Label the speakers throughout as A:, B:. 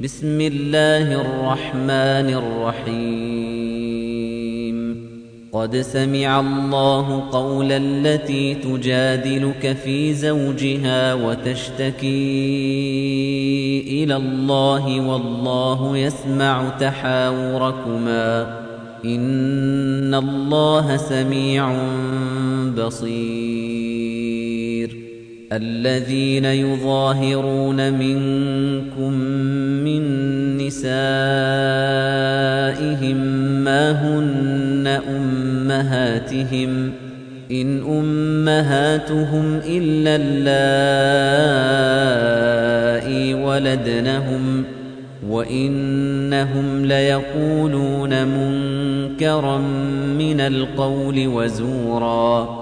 A: بسم الله الرحمن الرحيم قد سمع الله قول التي تجادلك في زوجها وتشتكي إلى الله والله يسمع تحاوركما إن الله سميع بصير الذين يظاهرون منكم من نسائهم ما هن أمهاتهم إن أمهاتهم إلا اللائي ولدنهم وإنهم ليقولون منكرا من القول وزوراً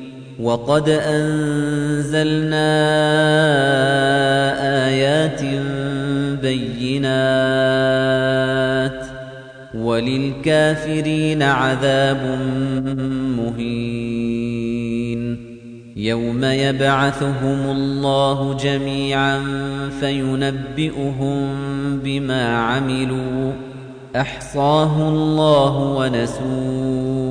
A: وقد أنزلنا آيات بينات وللكافرين عذاب مهين يوم يبعثهم الله جميعا فينبئهم بما عملوا أحصاه الله ونسوه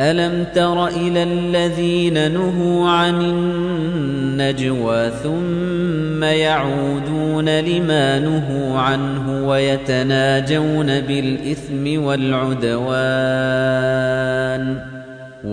A: أَلَمْ تَرَ إِلَى الَّذِينَ نُهُوا عَنِ النَّجْوَى ثُمَّ يَعُودُونَ لِمَا نُهُوا عَنْهُ وَيَتَنَاجَوْنَ بِالْإِثْمِ وَالْعُدْوَانِ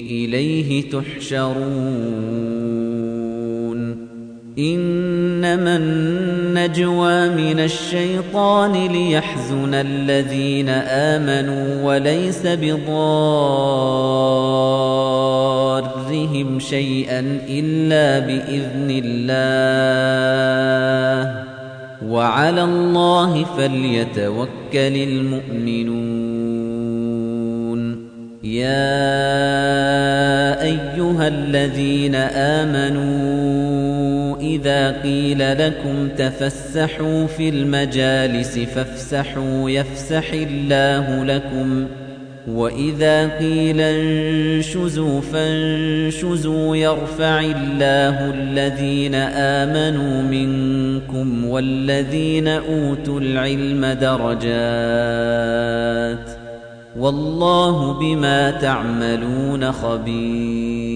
A: إليه تحشرون إنما النجوى من الشيطان ليحزن الذين آمنوا وليس بضارهم شيئا إلا بإذن الله وعلى الله فليتوكل المؤمنون يَا أيها الذين آمنوا إذا قيل لكم تفسحوا في المجالس فافسحوا يفسح الله لكم وَإِذَا قِيلَ انشُزُوا فَانشُزُوا يَرْفَعِ اللَّهُ الَّذِينَ آمَنُوا مِنكُمْ وَالَّذِينَ أُوتُوا الْعِلْمَ دَرَجَاتٍ وَاللَّهُ بِمَا تَعْمَلُونَ خَبِيرٌ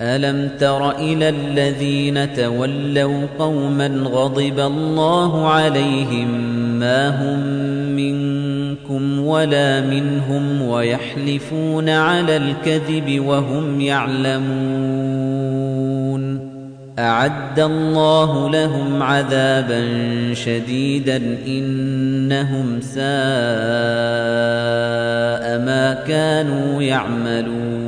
A: أَلَمْ تَرَ إِلَى الَّذِينَ تَوَلَّوْا قَوْمًا غَضِبَ اللَّهُ عَلَيْهِمْ مَا هُمْ مِنْكُمْ وَلَا مِنْهُمْ وَيَحْلِفُونَ عَلَى الْكَذِبِ وَهُمْ يَعْلَمُونَ أَعَدَّ اللَّهُ لَهُمْ عَذَابًا شَدِيدًا إِنَّهُمْ سَاءَ مَا كَانُوا يَعْمَلُونَ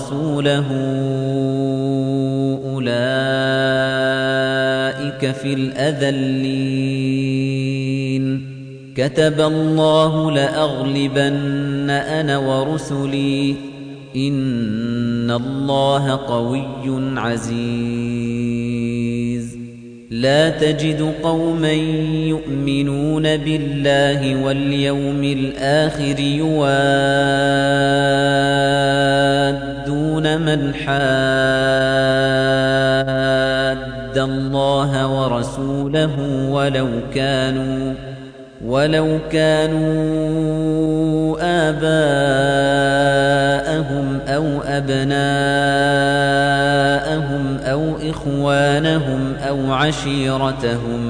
A: وَرَسُولَهُ أُولَئِكَ فِي الْأَذَلِّينَ كَتَبَ اللَّهُ لَأَغْلِبَنَّ أَنَا وَرُسُلِي إِنَّ اللَّهَ قَوِيٌّ عَزِيزٌ لا تجد قوما يؤمنون بالله واليوم الآخر يواد دون من حاد الله ورسوله ولو كانوا ولو كانوا آباءهم أو أبناءهم أو إخوانهم أو عشيرتهم